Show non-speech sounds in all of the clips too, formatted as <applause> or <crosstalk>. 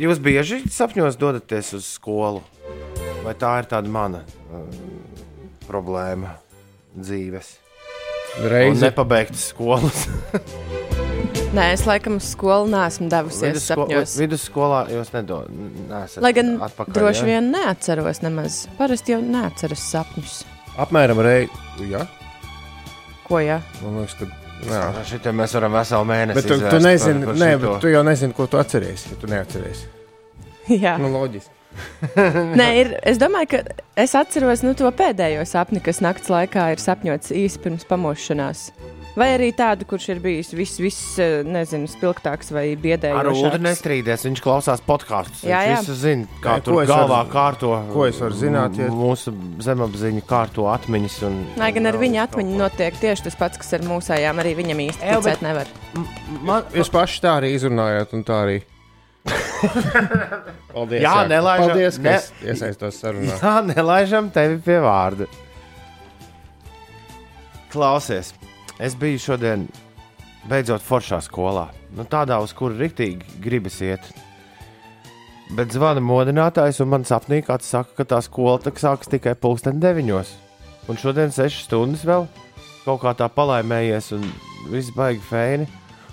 jūs bieži sapņos dodaties uz skolu? Vai tā ir tāda mana uh, problēma dzīves? Reizi nepabeigtas skolas. <laughs> Nē, es laikam uz skolu neesmu devusies Vidussko- sapņos. Vidusskolā jūs nedodat. Lai gan atpakaļ, droši ja? vien neatceros nemaz. Parasti jau neatceros sapņus. apmēram reizi. Ja? Ko jā? Man liekas, ka. Šitā mēs varam veselu mēnesi. Bet tu, tu nezini, par- par nē, šito. bet tu jau nezini, ko tu atceries. Ja tu neatceries. jā. Nu, loģiski. <laughs> Nē, ir, es domāju, ka es atceros nu, to pēdējo sapni, kas naktas laikā ir sapņots īsi pirms pamošanās. Vai arī tādu, kurš ir bijis viss, vis, eh, nezinu, spilgtāks vai Ar Ulu biedējošs. nestrīdēs, viņš klausās podkāstus. Jā, jā. Viņš visu zina, kā Nē, tur ko es galvā varu- kārto. ko es varu zināt, ja- Mūsu zemapziņa kārto atmiņas. Un, Lai gan ar viņa atmiņu notiek tieši tas pats, kas ar mūsējām. Arī viņam īsti Jā, bet- ticēt nevar. Man, Jūs paši tā arī izrunājāt, un tā arī. <laughs> Paldies. Jā, nelaižam- Paldies, ne- es iesaistos sarunā. <laughs> Jā, nelaižam tevi pie vārda. Klausies, es biju šodien beidzot foršā skolā. Nu, tādā, uz kuru rīktīgi gribas iet. Bet zvana modinātājs un man sapnī kāds saka, ka tā skola tak sākas tikai pulksten deviņos. Un šodien sešas stundas vēl kaut kā tā palaimējies un viss baigi fēni.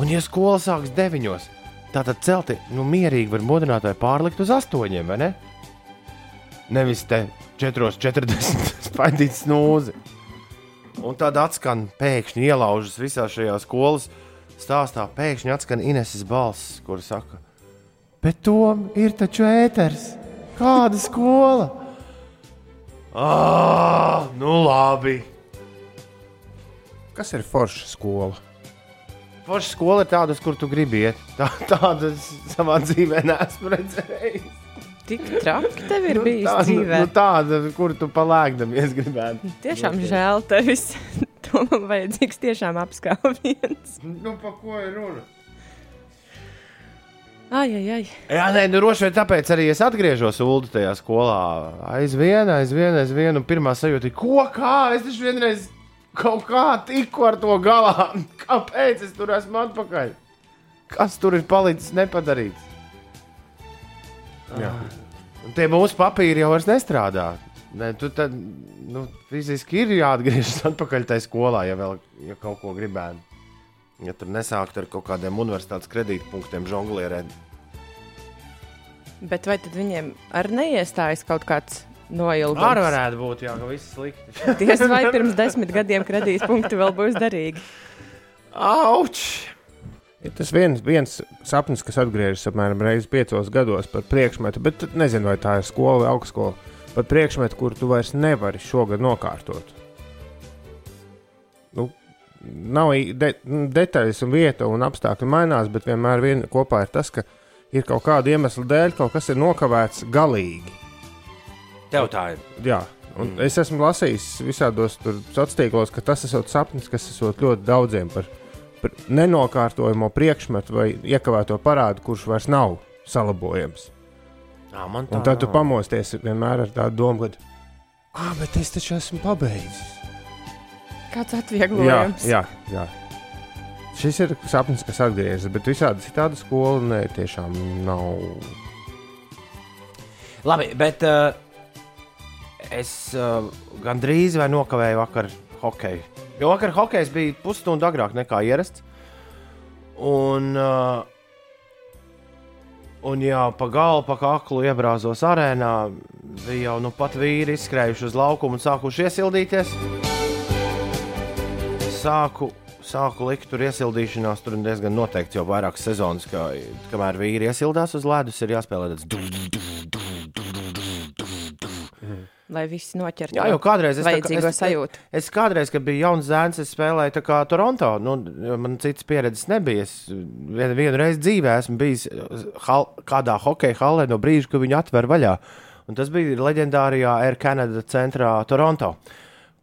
Un ja skola sāks deviņos, tātad celti nu, mierīgi var modinātāji pārlikt uz astoņiem, vai ne? Nevis te 4,40 <laughs> spaidīt snūzi. Un tad atskan pēkšņi ielaužas visā šajā skolas stāstā. Pēkšņi atskan Ineses balss, kur saka, bet Tom ir taču ēters. Kāda skola? Ah, nu labi. Kas ir forša skola? Forša skola ir tāda, kur tu gribi iet. Tā, tādas savā dzīvē neesmu redzējis. Tik traki tev ir bijis tāda, dzīvē. nu, tāda, kur tu palēkdamies gribētu. Tiešām žēl tevis. <laughs> To man vajadzīgs tiešām apskāviens. Nu, pa ko ir runa? Ai, ai, ai. Jā, nē, nu, droši vien tāpēc arī es atgriežos Ulu tajā skolā. Aizvien, aizvien, aizvien. Un pirmā sajūta ir, ko kā es taču vienreiz kaut kā tiku ar to galā. <laughs> Kāpēc es tur esmu atpakaļ? Kas tur ir palicis nepadarīts? Tie mūsu papīri jau vairs nestrādā. Ne, tu tad nu, fiziski ir jāatgriežas atpakaļ tajā skolā, ja vēl ja kaut ko gribētu. Ja tur nesākt ar kaut kādiem universitātes kredītpunktiem žonglierēt. Bet vai tad viņiem arī neiestājas kaut kāds noilgums? Arī varētu būt, jā, ka viss slikti. Diez vai pirms desmit gadiem kredītpunkti vēl būs derīgi. Auč! Ir tas viens, viens sapnis, kas atgriežas apmēram reizes piecos gados par priekšmetu, bet nezinu, vai tā ir skola vai augstskola. Par priekšmetu, kur tu vairs nevari šogad nokārtot. Nu, nav de, nu, detaļas, un vieta un apstākļi mainās, bet vienmēr vien kopā ir tas, ka ir kaut kāda iemesla dēļ kaut kas ir nokavēts galīgi. Tev tā ir. Jā, un mm. es esmu lasījis visādos sociālos tīklos, ka tas ir sapnis, kas ir ļoti daudziem par, par nenokārtojamo priekšmetu vai iekavēto parādu, kurš vairs nav salabojams. Jā, man tā Un tad tu pamosties vienmēr ar tādu domu, ka, ah, bet es taču esmu pabeidzis. Kāds Jā, atvieglojums? jā, jā. Šis ir sapnis, kas atgriežas, bet visādi citādi skola nē, tiešām nav. Labi, bet uh, es uh, gandrīz vai nokavēju vakar hokeju. Jo vakar hokejs bija pusstundu agrāk nekā ierasts. Un, uh, un jau pa galu, pa kaklu iebrāzos arēnā, bija jau nu pat vīri izskrējuši uz laukumu un sākuši iesildīties. Sāku, sāku likt tur iesildīšanās, tur diezgan noteikti jau vairākas sezonas, ka kamēr vīri iesildās uz ledus, ir jāspēlē tāds Lai visi noķertu Jā, jau kādreiz es, tā es, sajūtu. es kādreiz, kad biju jauns zēns, es spēlēju kā Toronto. Nu, man citas pieredzes nebija. Es vienu, vienu reizi dzīvē esmu bijis hal, kādā hokeja hallē no brīža, kad viņi atver vaļā. Un tas bija leģendārijā Air Canada centrā Toronto,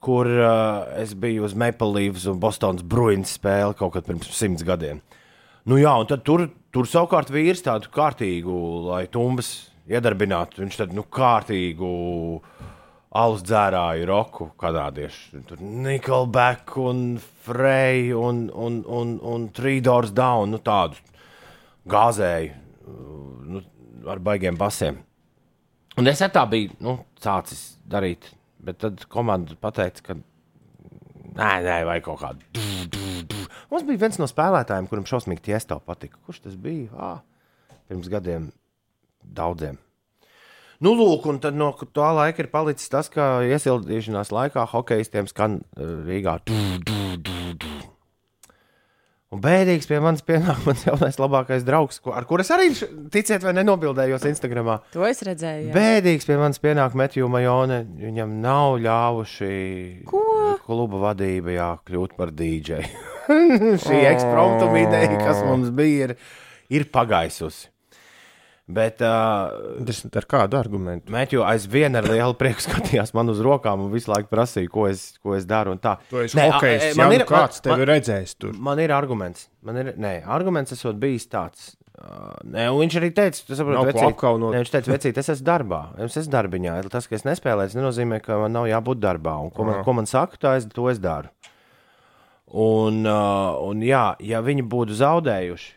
kur uh, es biju uz Maple Leafs un Bostonas Bruins spēli kaut kad pirms simts gadiem. Nu, jā, un tad tur, tur savukārt vīrs tādu kārtīgu, lai tumbas iedarbinātu. Viņš tādu nu, kārtīgu alus dzērāju roku kanādiešu. Tur Nickelback un Frey un, un, un, un Three Doors Down. Nu, tādu gāzēju. Nu, ar baigiem basiem. Un es tā biju nu, sācis darīt, bet tad komanda pateica, ka nē, nē, vai kaut kādu. Du, du, du. Mums bija viens no spēlētājiem, kuram šausmīgi tiesto patika. Kurš tas bija? À, pirms gadiem daudziem. Nu, lūk, un tad no tā laika ir palicis tas, ka iesildīšanās laikā hokeistiem skan uh, Rīgā. Du, du, du, du. Un bēdīgs pie manis pienāk mans jaunais labākais draugs, ko, ar kuru es arī, ticiet vai nenobildējos Instagramā. To es redzēju. jā. Bēdīgs pie manis pienāk Metju Majone. Viņam nav ļāvuši Ko? kluba vadība jā, kļūt par dīdžeju. <laughs> Šī ekspromptuma ideja, kas mums bija, ir, ir pagaisusi. Bet uh, ir ar kādu argumentu? Metju aizvien ar lielu prieku skatījās man uz rokām un visu laiku prasīja, ko es, ko es daru. un tā. Tu esi Nē, hokejs, a- man ir ir- kāds man- tevi redzējis tur. Man ir arguments. Man ir, nē, arguments esot bijis tāds. Uh, nē, un viņš arī teica, tas ko apkaunot. Nē, viņš teica, vecīt, es esmu darbā. Es esmu darbiņā. Tas, ka es nespēlēju, tas nenozīmē, ka man nav jābūt darbā. Un, ko, man, ko man saka, tā es, to es daru. Un, uh, un jā, ja viņi būtu zaudējuši,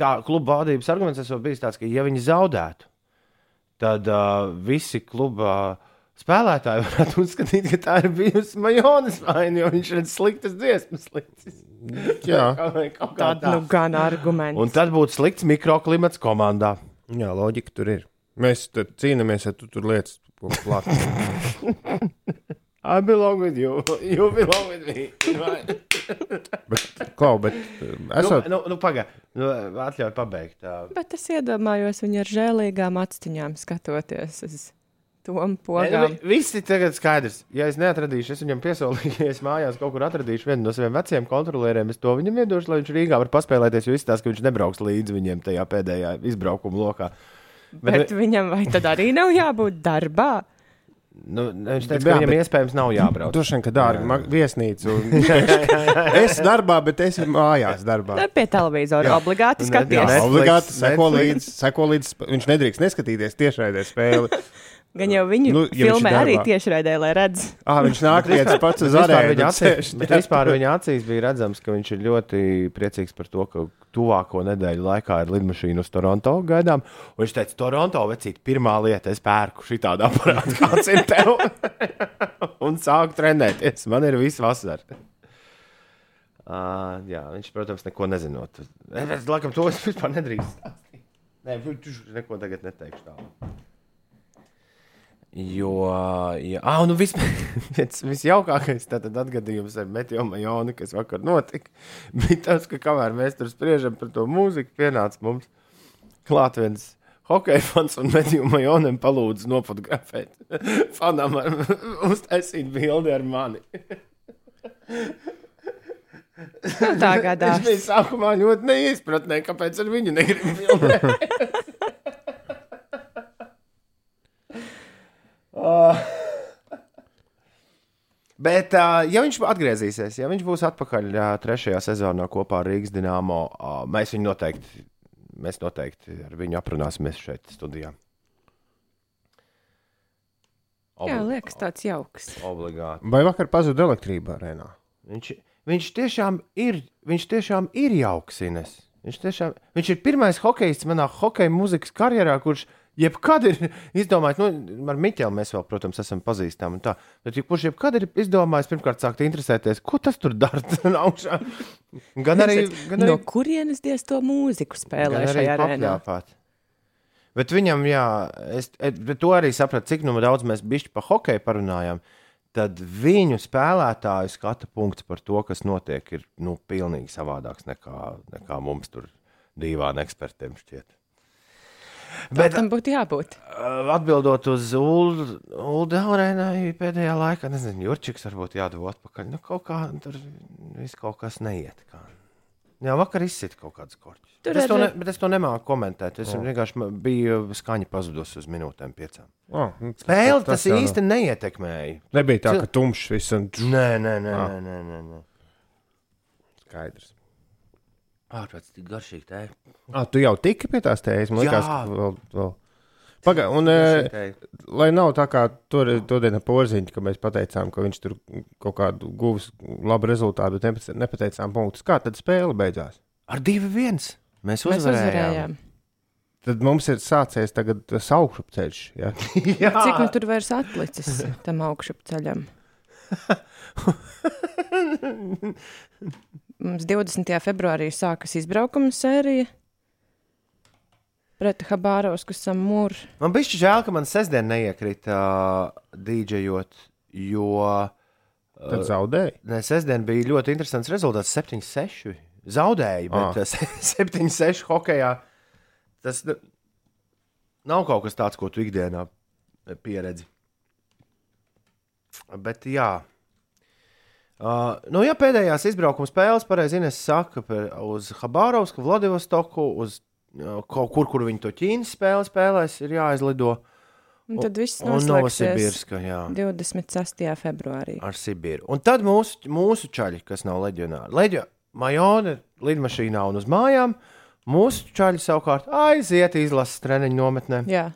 tā kluba vadības arguments esot bijis tāds, ka ja viņi zaudētu, tad uh, visi kluba spēlētāji varētu uzskatīt, ka tā ir bijusi Majonas vaina, jo viņš ir sliktas dziesmas. Sliktas. Jā. <laughs> Kaut kā- kaut kā Tad nu gan arguments. Un tad būtu slikts mikroklimats komandā. Jā, loģika tur ir. Mēs tur cīnāmies, ja tu tur lietas klāt. I belong with you. You belong with me. Bet, klau, bet nu, esot, nu, nu, Pagaidiet, nu, atļauj pabeigt. Tā. Bet es iedomājos viņu ar žēlīgām acīm skatoties uz tom Nē, nu, Viss ir tagad skaidrs. Ja es neatradīšu, es viņam piesolīju, ja es mājās kaut kur atradīšu vienu no saviem veciem kontrolieriem, es to viņam iedošu, lai viņš Rīgā var paspēlēties, jo izstāsta, ka viņš nebrauks līdzi viņiem tajā pēdējā izbraukuma lokā. Bet, bet viņam vai tad arī nav jābūt darbā? Nu, viņš teica, Jā, ka viņam bet- iespējams nav jābrauc. droši vien, ka dārgi viesnīcu. un- <laughs> es darbā, bet es mājās darbā. Ne pie televizora obligāti Ne- skaties. jā. Jā, obligāti seko līdzi, seko līdzi. sp- Viņš nedrīkst neskatīties tiešraidē spēli. <laughs> Gan jau viņu Nu, ja viņš filmē arī tiešraidē, lai redz. Ah, viņš <laughs> nāk viens pats uz arēnu. viņa acīs, bet vispār viņa acīs bija redzams, ka viņš ir ļoti priecīgs par to, ka tuvāko nedēļu laikā ir lidmašīna uz Toronto gaidām. Un viņš teica, Toronto vecīt, pirmā lieta, es pērku šādu aparātu, kāds ir tev. <laughs> un sāku trenēties. Man ir viss vasara. Uh, jā, viņš, protams, neko nezinot. Es, es laikam to es vispār nedrīkst. Nē, tu neko tagad neteikšu tālāk. Jo, jā, ah, nu vis, <laughs> viens, visjaukākais atgadījums ar Meteo Majonu, kas vakar notika, <laughs> bija tas, ka kamēr mēs tur spriežam par to mūziku, pienāca mums klāt viens hokeja fans un Meteo Majonam palūdza nofotografēt <laughs> fanam ar uztaisīt bildi ar mani. Tā Es gadās. biju sākumā ļoti neizpratnē, kāpēc ar viņu negribu bildēt. Ah. <laughs> Bet, uh, ja viņš atgriezīsies, ja viņš būs atpakaļ uh, trešajā sezonā kopā ar Rīgas dīnāmo, uh, mēs viņu noteikti, mēs noteikti ar viņu aprunāsimies šeit, studijā. Jā, liekas, tāds jauks. Obligāti. Vai vakar pazuda elektrība arēnā? Viņš, viņš, tiešām ir, viņš tiešām ir jauks. Ines. Viņš, tiešām, viņš ir pirmais hokejists manā hokeja mūzikas karjerā, kurš jebkad ir <laughs> izdomājis, nu, ar Miķelu mēs vēl, protams, esam pazīstami. tā, Bet ja kurš jebkad ir izdomājis, pirmkārt, sākt interesēties, ko tas tur dara. <laughs> Gan arī, gan arī, No kurienes diez to mūziku spēlē šajā arēnā? Bet viņam, jā, es bet to arī sapratu, cik nu daudz mēs bišķi par hokeju parunājām. Tad viņu spēlētāju skata punkts par to, kas notiek, ir nu, pilnīgi savādāks nekā, nekā mums tur divām ekspertiem šķiet. Bet tam būtu jābūt. Atbildot uz Ulu Haurēnai pēdējā laikā, nezinu, Jurčiks varbūt jādod atpakaļ. Nu, kaut kā tur viss kaut kas neiet. Kā. Jā, vakar izsita kaut kādas korķis. Tur Bet es, ne, bet es to nemāku komentēt. Es oh. vienkārši biju skaņa pazudusi uz minūtēm, piecām. Oh, nu, Spēle tas, tas īsti neietekmēja. Nebija tā, ka tumšs viss un Nē, nē, nē, Ah. nē, nē, nē, nē. skaidrs. Ārpēc tik garšīgi tā. Ah, tu jau tiki pie tās tējas, man liekas, ka vēl. vēl. Paga, un, e, lai nav tā kā tur bija porziņš, ka mēs pateicām, ka viņš tur kaut kādu guvis labu rezultātu, bet nepateicām punktus. Kā tad spēle beidzās? Ar 2-1 mēs Mēs uzvarējām. uzvarējām. tad mums ir sācies tagad tas augšupceļš. Ja? <laughs> Jā, Cik nu tur vairs atlicis tam augšupceļam? <laughs> Mums 20. februārī sākas izbraukuma sērija. Pret Habārausku samūru. man bija žēl, ka man sestdien neiekrita uh, dīdžejot, jo Tad zaudēji. ne, sestdien bija ļoti interesants rezultāts. 7-6 zaudēja, Ah. bet uh, 7-6 hokeja. Tas nu, nav kaut kas tāds, ko tu ikdienā pieredzi. Bet jā. Uh, nu, ja pēdējās izbraukuma spēles, pareizi Ines saka, par, uz Habārovsku, Vladivostoku, uz uh, kaut kur, kur viņi to Ķīnas spēli spēlēs, ir jāizlido. Un tad viss noslēgsies Novosibirska, jā. 26. februārī. ar Sibīru. Un tad mūsu, mūsu čaļi, kas nav leģionāri, Leģio, Majona lidmašīnā un uz mājām, mūsu čaļi savukārt aiziet izlases treniņu nometnē. Jā,